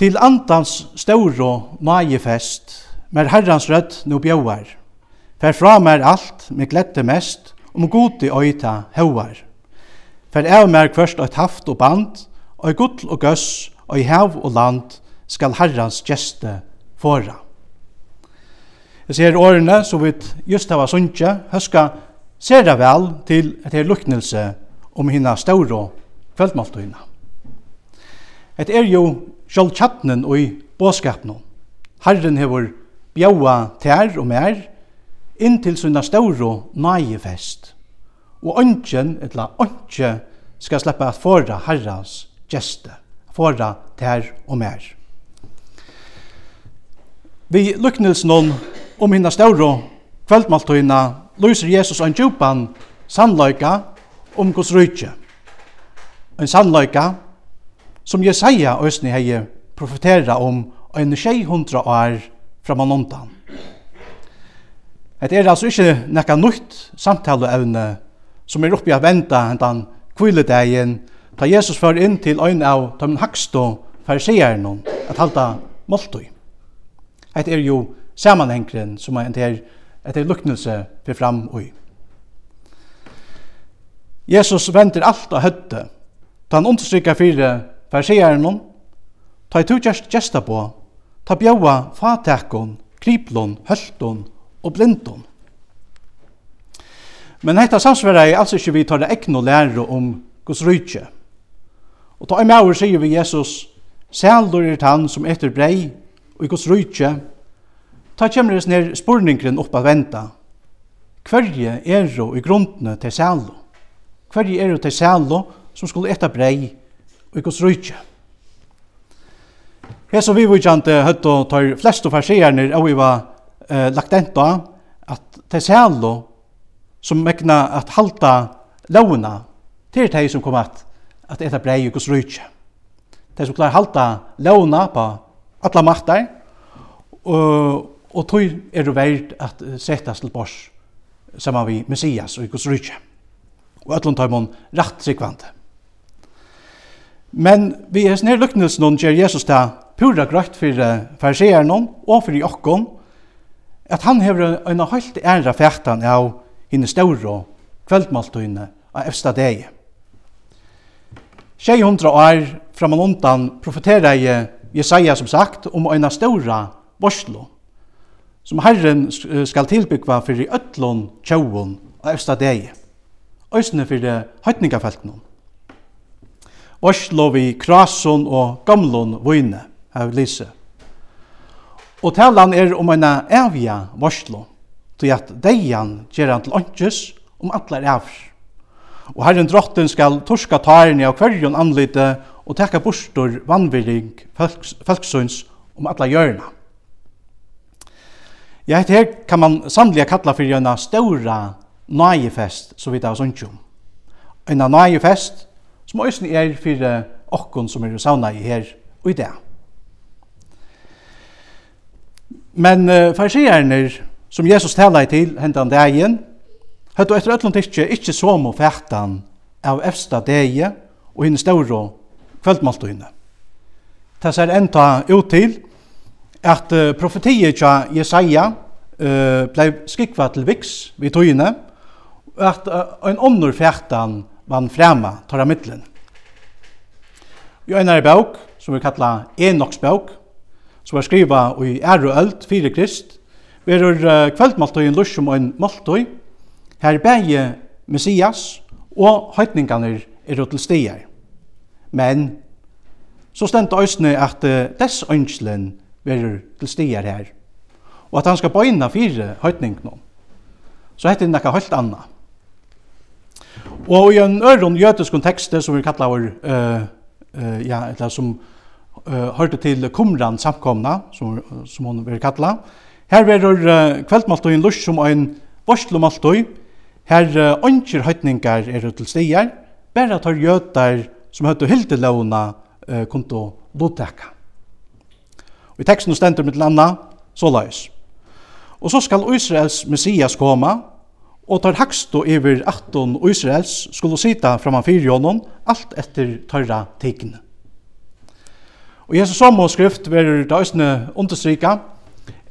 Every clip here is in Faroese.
Til andans ståro majefest, mer herrans rødt nu bjauar. Fer fra mer alt, me glette mest, om godi oita hauar. Fer av mer kvørst eit haft og band, og gudl og gøss, og i hav og land, skal herrans gjeste fora. Jeg ser årene som vi just hava sunnje, høska det vel til et her luknelse om hinna ståro kveldmåltøyna. Et er jo sjálv tjattnen og i båskapen. Herren hever bjaua tær og mer, inntil sina ståro nægefest. Og ønsken, etla ønske, skal sleppa at fåra herrans gjeste, fåra tær og mer. Vi luknelsen om hinna stauro kveldmaltøyna lyser Jesus en djupan sannløyka om Guds rydtje. En sannløyka som Jesaja øsne hei profetera om en 600 år framan ondan. Det er altså ikke nekka nytt samtaleevne som er oppi i venda vente hentan kviledegjen ta Jesus før inn til øyn av de hakstå fariseren at halda måltøy. Det er jo samanhengren som er en etter luknelse for fram og. Jesus venter alt av høtte. Han understrykker fire farsieren hon, ta i tu gjerst gesta på, ta bjaua fatekon, kriplon, hølton og blindon. Men hetta samsvera er altså ikke vi tar det ekno lære om Guds rydtje. Og ta i maur sier vi Jesus, Sælur er han som etter brei og i Guds rydtje, ta kjemmer oss ned spurningren opp at venta. Hverje er jo i grunnene til sælo? Hverje er jo til sælo som skulle etter brei i Guds rydje. kjente høtt og tar flestu farsierne og vi var eh, lagt enda at det sælo som mekna at halda lovna til de som kom at at etter brei i Guds rydje. De som klarer halda lovna på alla makter, og, og tog er det verdt at settes til bors saman vi Messias og Guds rydje. Og ætlund tar man rett sikvande. Men vi er snir lyknelsen og gjør Jesus det pura grøtt for farseeren og for jokken, at han hever en helt æra fætan av henne større og kveldmaltøyne av efsta deg. Tjei hundra år fram og undan profeterer jeg Jesaja som sagt om en større borslo, som Herren skal tilbyggva for i øtlån tjauon av efsta deg, øysene for høytningafeltene. Oslo vi krasun og gamlun vune av Lise. Og talan er om en avja varslo, til at deian gjer han til åndkjus om atler evr. Og herren drotten skal torska tarni av hverjon anlite og teka bostor vannvirring folks, folksunds om atla hjørna. Ja, dette her kan man samlega kalla fyrir en ståra nøyefest, så vidt av sånnsjum. En nøyefest som òsne er fyrir okkon som er sauna i her og i det. Men uh, farsierne som Jesus talar til hendan dagen, høttu etter öllum tikkje ikkje som og fættan av efsta degi og hinn ståro kvöldmaltuinne. Det ser enda ut til at uh, profetiet tja Jesaja uh, blei skikva til viks vid tøyene, og at uh, en omnur fættan man frema tar av middelen. I en bøk, som vi kallar Enoks bøk, som er skriva i ære og ølt, fire krist, verur uh, kveldmaltøyen lusjum og en maltøy, her bæge Messias og høytningene er til stier. Men så stendt øysene at uh, dess ønskelen verur til stier her, og at han skal bøyna fire høytningene. Så hette det noe helt anna. Og i en øron jødisk kontekst, som vi kallar vår, uh, uh, ja, eller som uh, hørte til Kumran samkomna, som, som hon vil kalla. Her er uh, kveldmaltøyen lusk som ein vorslomaltøy, her uh, ønsker høytningar er til stier, bare tar jøtar som høytte hildelåna uh, konto lotteka. Og i teksten stendur mitt landa, så laus. Og så skal Israels Messias koma, og tar hakstu iver 18 Israels skulle sita framan fyrir jonon, alt etter tørra teikne. Og Jesus samme skrift verur det òsne understryka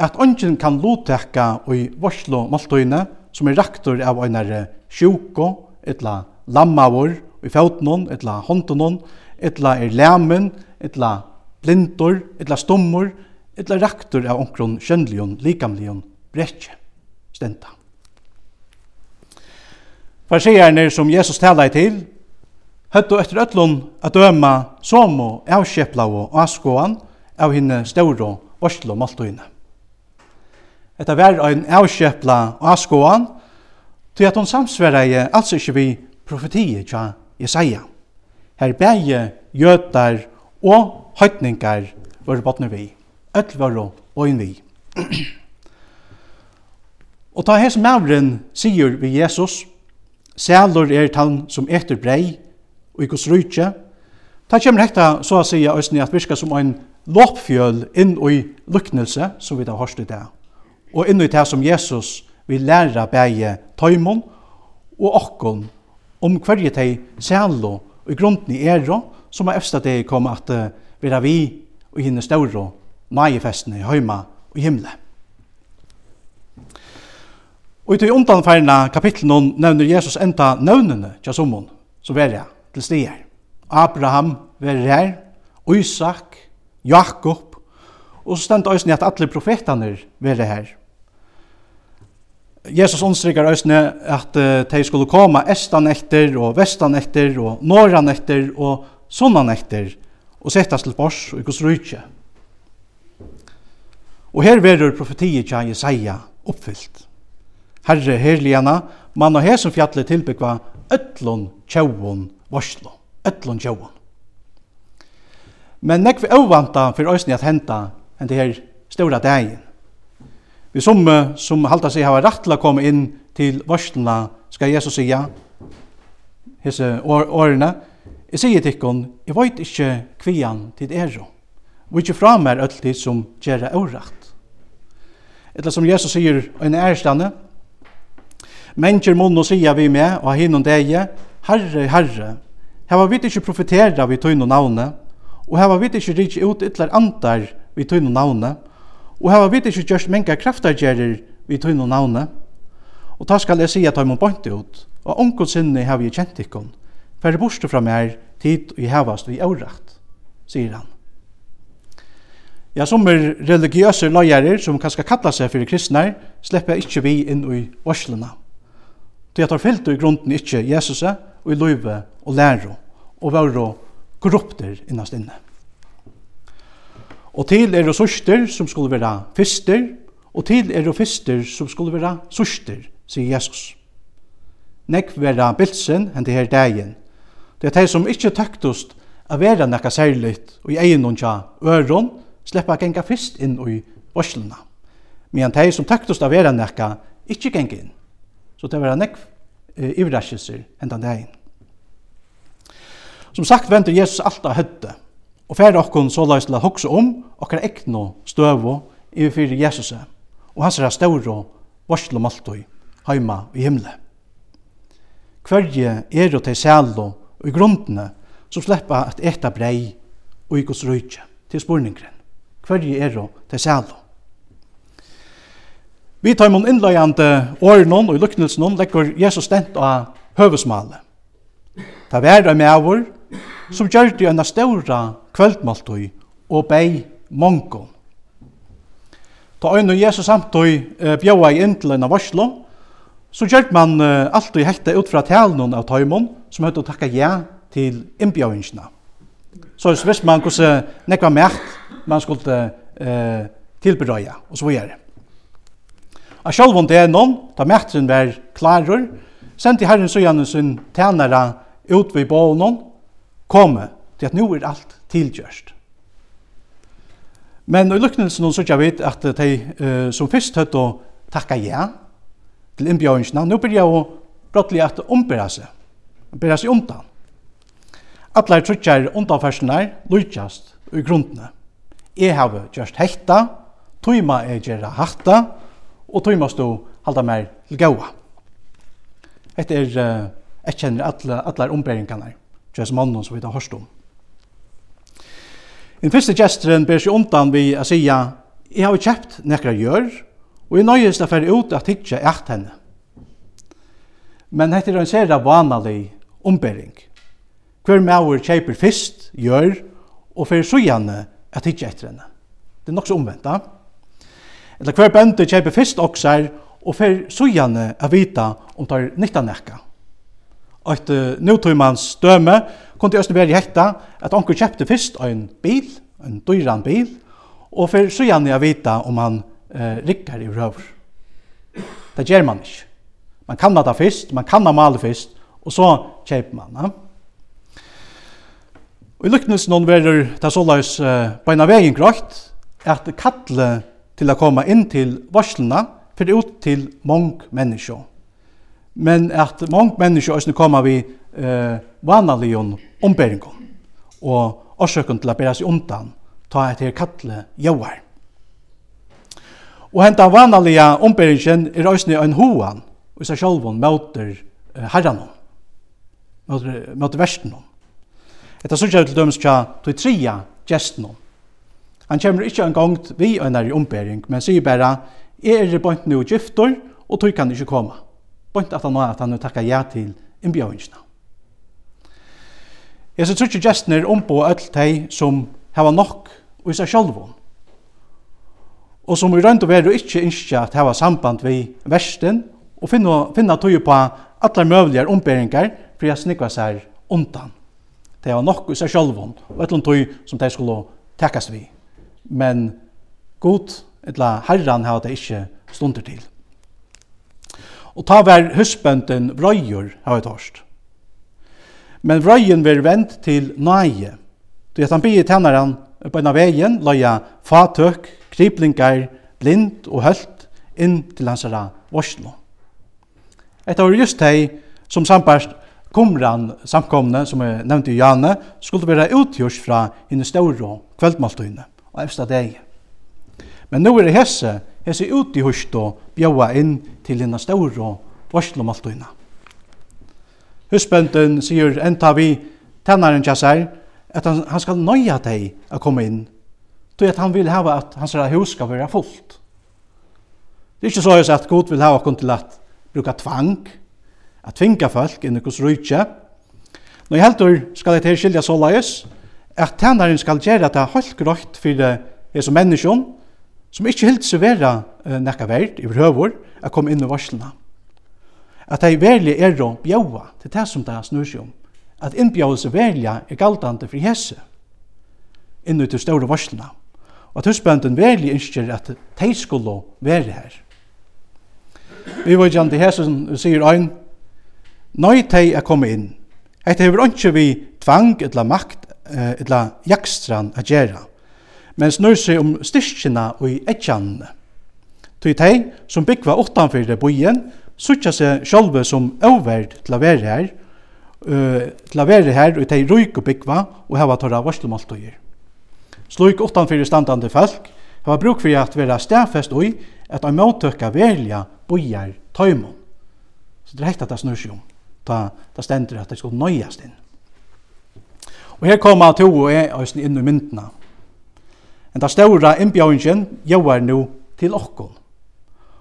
at ongen kan lotekka i varslo maltøyne som er raktor av einare sjuko, etla lammavur, i fjautnon, etla hontonon, etla er lamen, etla blindor, etla stommor, etla raktor av onkron kjønnlion, likamlion, brekje, stenta. Farsierne som Jesus talar til, høttu etter ötlun at døma somo avskjepla og askoan av hinne stauro borslo maltuina. Etta var ein avskjepla og askoan, til at hon samsverreie altså ikkje vi profetiet tja Jesaja. Her bæje jötar og høytningar var botne vi. Öll var og inn vi. og ta hes mavren sier vi Jesus, Sælur er tann som etter brei, og i gos rujtje. Ta kjem rekta, så a sija òsni at virka som ein loppfjöl inn i luknelse, som vi da hørst i det. Og inn i det som Jesus vil læra bæge tøymon og okkon om hverje tei sælo og i grunden i ero, som er efsta det kom at vera vi og hinne stauro, nagefesten i høyma og himle. Og i de undanfærna kapitlen nevner Jesus enda nøvnene til sommon, så verja til stier. Abraham verja her, Isak, Jakob, og så stendt òsne at alle profetene verja her. Jesus understryker òsne at de skulle komme estan etter, og vestan etter, og norran etter, og sonnan etter, og settast til bors og ikos rujtje. Og her verur profetiet til Jesaja oppfyllt. Herre herligana, man og hesum fjalli tilbyggva öllun tjauun varslo, öllun tjauun. Men nekv avvanta fyrir òsni at henta enn det her stóra dagen. Vi somme som halda seg hava rattla til å komme inn til varsluna, skal Jesus sija, hese årene, jeg sier tikkun, jeg veit ikkje kvian til ero, og ikkje fra mer öll tid som gjerra aurakt. Etla som Jesus sier, en ærstande, Mennesker munn og sier vi med, og hinnom deie, Herre, Herre, heva vi ikke profetera vi tøyne navne, og heva vi ikke rikje ut ytler antar vi tøyne navne, og heva vi ikke gjørst menga kraftargjerer vi tøyne navne. Og ta skal jeg si at tøyne bort ut, og onkon sinne heva vi kjent ikkon, færre borste fra meg tid og i hevast vi aurakt, sier han. Ja, som er religiøse løyerer som kanskje kallar seg fyrir kristnar, slepper ikkje vi inn i varslena. Det at han fyllte i grunden ikke Jesus og i løyve og lære og være korrupter innast inne. Og til er det søster som skulle være fister, og til er det fister som skulle være søster, sier Jesus. Nekk være bilsen enn det her dagen. Det er de som ikke tøktust å være nekka særligt og i egnon tja øron, å genga fyrst inn i varslena. Men de som tøktust å være nekka, ikke genga inn. Så det var en nekv eh, ivrasjelser enda dagen. Som sagt venter Jesus alt av høtte, og færre okkon så løs til å hokse om okkar ekno støvo i fyrir Jesus, og hans er større varslo maltoi heima i himle. Hverje er jo til sælo og i grundene som sleppa at eta brei og i gos røyke til spurningren. Hverje er jo til sælo. Vi tar mun innløyande årenon og luknelsenon legger Jesus stent av høvesmale. Ta vera med avur, som gjør det enn ståra kveldmaltøy og bei mongo. Ta øyne Jesus samtøy bjøa i inntil enn av varslo, så gjør man alltid hekta ut fra talen av tøymon, som høyde å takka ja til innbjøingsna. Så hvis man kunne nekva mært man skulle eh, tilberøya, og så gjør det av sjálvund noen, da mætren var klarur, sendi herren søgjane sin tænare ut ved bånen, komme til at nu er alt tilgjørst. Men i luknelsen nå søkja vi at de uh, som først høtt å takka ja til innbjøringene, nå byrja å brottelig at ombera seg, byrja seg undan. Atleir trutjar undanfersene lukjast i grunnene. Jeg har gjørst hekta, tøyma er gjerra hatta, og tog måst du halda mer til gaua. Hette er, jeg kjenner alle, alle ombæringene, just mannen som vi har hørst om. Den første gesteren ber seg undan vi å si jeg har kjøpt nekra gjør, og jeg nøyest å fære ut at ikke jeg henne. Men dette er en sere vanlig ombæring. Hver maur kjøper først gjør, og fære så gjerne at ikke etter henne. Det er nok så omvendt, da eller hver bøndu kjøper fyrst oksar og fer sujane a vita om tar nytta nekka. Og et nutøymans døme kunne æsne veri hekta at onker kjøpte fyrst ein bil, ein dyran bil, og fer sujane a vita om han eh, rikkar i røver. Det gjer man ikke. Man kan mata fyrst, man kan male fyrst, og så kjøper man. Ja? Og i lyknes noen verur det såleis uh, beina vegin grøyt, at kattle til å komme inn til varslene, for ut til mange mennesker. Men at mange mennesker også kommer vi eh, vanlige ombæringer, og årsøkken til å bære seg undan, ta et her kattle jøver. Og henta vanlige ombæringen er også en hoan, og seg selv møter eh, herren, møter, møter versen. Etter sånn til dømes til tria gjesten Han kommer ikke en gang vi og nær i ombering, men sier bare, er det bønt nå gifter, og tog kan ikke komme. Bønt at han nå at han nå takker ja til innbjøringene. Jeg tror ikke gestene er ombå alt de som hava nok og i seg sjølvån. Og som i rønt og veru ikke innskja at hava samband vi versten og finna, finna tog på alle møvligar omberingar for jeg snikva seg undan. Det var nok i seg sjølvån og et etlom tøy som de skulle takkast vi men god, etla herran hava det ikkje stunder til. Og ta var husbønden vrøyur hava det hårst. Men vrøyen var vent til nøye, Du at han bygde tenneren på en av veien, løya fatøk, kriplingar, blind og hølt inn til hans herra varslo. Etta var just hei som samparst kumran samkomne, som jeg nevnte i Jane, skulle være utgjørs fra henne større kveldmaltøyne og evsta deg. Men nå er det hesse, hesse ute i og bjaua inn til henne ståre og varslomalltøyna. Husbønden sier enta vi tennaren tja seg, at han, han skal nøya deg å komme inn, tog at han vil hava at hans hus skal være fullt. Det er ikke så at God vil hava kun til at bruka tvang, at tvinga folk inn i hos rujtje. Nå i heldur skal det her skilja så lais, at tænaren skal gjere det helt grått for jesu menneskjon, som ikkje helt seg vera uh, nekka verd i høver, at komme inn i varslene. At de verlig er å bjaua, til det som det snur seg om. At innbjauelse verlig er galdande for hese, inn i de store varslene. Og at husbønden verlig ønsker at de skulle være her. Vi var gjerne til hese som sier øyn, Nøy teg er kommet inn. Eit hever ikke vi tvang eller makt eh, etla jakstran a gjerra, men snur seg om styrkina og i etjanne. Tui tei som byggva utanfyr boien, sutja seg sjálve som oververd til a være her, uh, til a være her og tei ruik og byggva og hava torra varselmaltøyer. Sluik utanfyr standande folk hava bruk fyrir at vera stafest ui at a måttøkka velja boiar tøymon. Så det er hekt at det snur seg om. Da, da stendur at det skal nøyast inn. Og her koma to og jeg høysen inn i myndene. En da ståra innbjøringen gjør nå til okkon.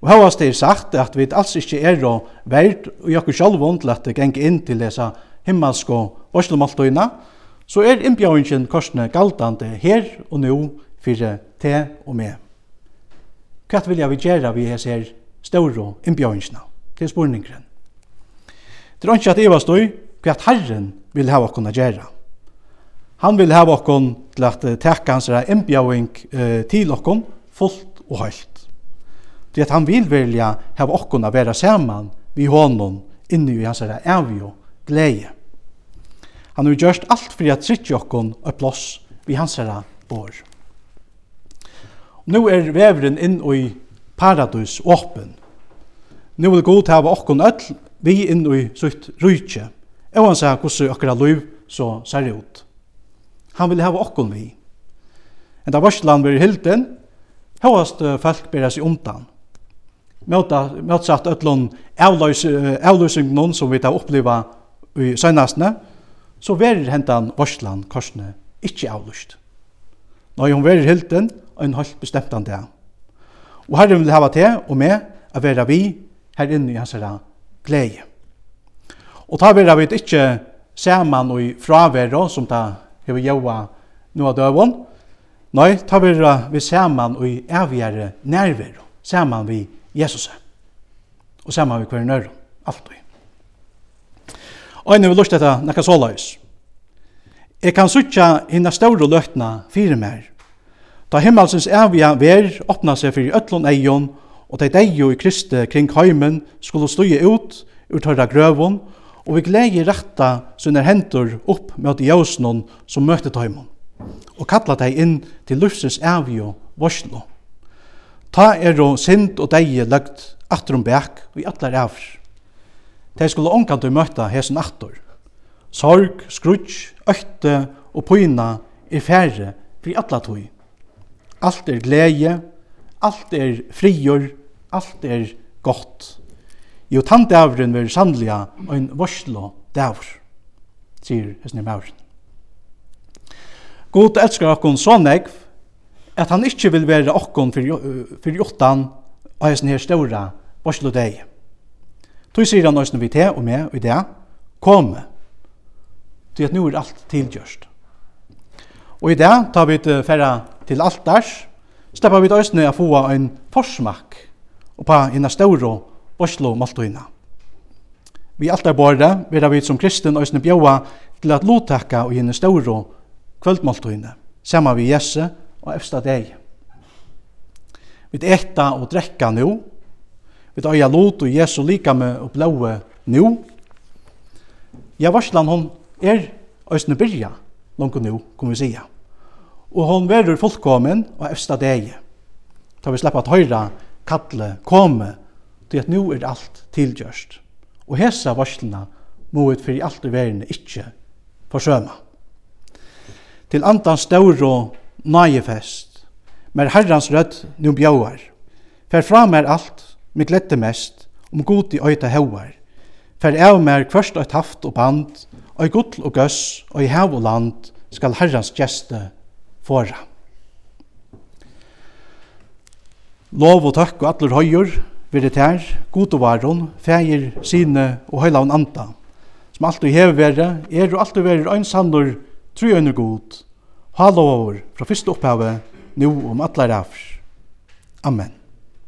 Og høyast det er sagt at vi alls ikke er og verd og jokker sjálfund til at det geng inn til dessa himmelsk og så er innbjøringen korsne galdande her og nå fyrir te og me. Hva vil jeg vi gjøre vi her ser ståra innbjøringene? Det er spurningren. Det er ikke at jeg var støy hva herren vil ha okkon å gjøre. Han vil hava okkon til at teka hans er innbjaving eh, til okkon fullt og høylt. Det at han vil velja hava okkon a vera saman vi honom inni i hans er avjo gleie. Han har gjort alt fyrir at sitte okkon og plåss vi hans er bor. Nå er veveren inn i paradus åpen. Nå vil god hava okkon öll vi inn i sutt rujtje. Og han sier hvordan okkara liv så ser ut. Han vil hava okkon vi. En da varslan blir hilden, Hóast folk bera seg undan. Møtsatt ötlun öllun avløsingnon som vi tar oppliva i søgnastene, så verir hentan varslan korsne ikkje avløst. Når hun verir hilden, og hun holdt bestemt han det. Og herren vil hava til og med a vera vi her inne i hans herra glede. Og ta vera vi ikkje saman og i fravera som ta hever jaua nu av døvun. Nei, ta vera vi saman og i avgjære nærvero, saman vi Jesus. Og saman vi hver nøyre, alt vi. Og enn vi lust etta nekka solaus. Jeg kan sutja hinna ståre løtna fire mer. Ta himmelsens avgja ver åpna seg fyrir ötlun eion, og de deio i Kristi kring heimen skulle støye ut ur tørra grøvun, og vi gleder retta sine hendur opp mot jøsnon som møtte tøymon, og kalla dei inn til lufsens avgjå vorslo. Ta er og sind og deie løgt atrum bæk og i atlar avr. De skulle omkant og møtta hesen atur. Sorg, skrutsk, økte og pyna er færre fri atla tøy. Alt er glede, alt er frigjør, alt er godt. Jo, tann dævren vil sannlega ein vorslo dævr, sier hessin i mauren. God elskar okkon så negv, at han ikkje vil være okkon fyrir jottan og hessin her ståra vorslo deg. Toi sier han òsne vi te og med og i det, kom, til at nu er alt tilgjørst. Og i det tar vi til ferra til altars, slipper vi òsne a få en forsmak og på hina ståra Oslo Maltuina. Vi alt er borde, vi er vi som kristen og bjóa til at lotakka og gjenne ståro kvöldmaltuina, saman vi Jesse og efsta deg. Vi etta og drekka nu, vi øya lot og Jesu likame og blaue nu. Ja, varslan hon er Østene byrja, langt nu, kom vi sija. Og hon verur fullkomen og efsta deg. Ta vi sleppa at høyra, kalle, komme, til at nu er alt tilgjørst. Og hesa varslina må ut fyrir alt i verden ikkje forsøma. Til andans staur og nægefest, mer herrans rødd nu bjauar, fer fra mer alt, mig glette mest, om god i øyta hauar, fer av mer kvørst og taft og band, og i gudl og gøss, og i hav og land, skal herrans gjeste fora. Lov og takk og atler høyur, Vere tær, god og varon, feir, sine og heila og anta, som alltid hever vere, er og alltid vere ein sannur, tru under god, halov over, fra fyrste opphavet, nu om atler afr. Amen.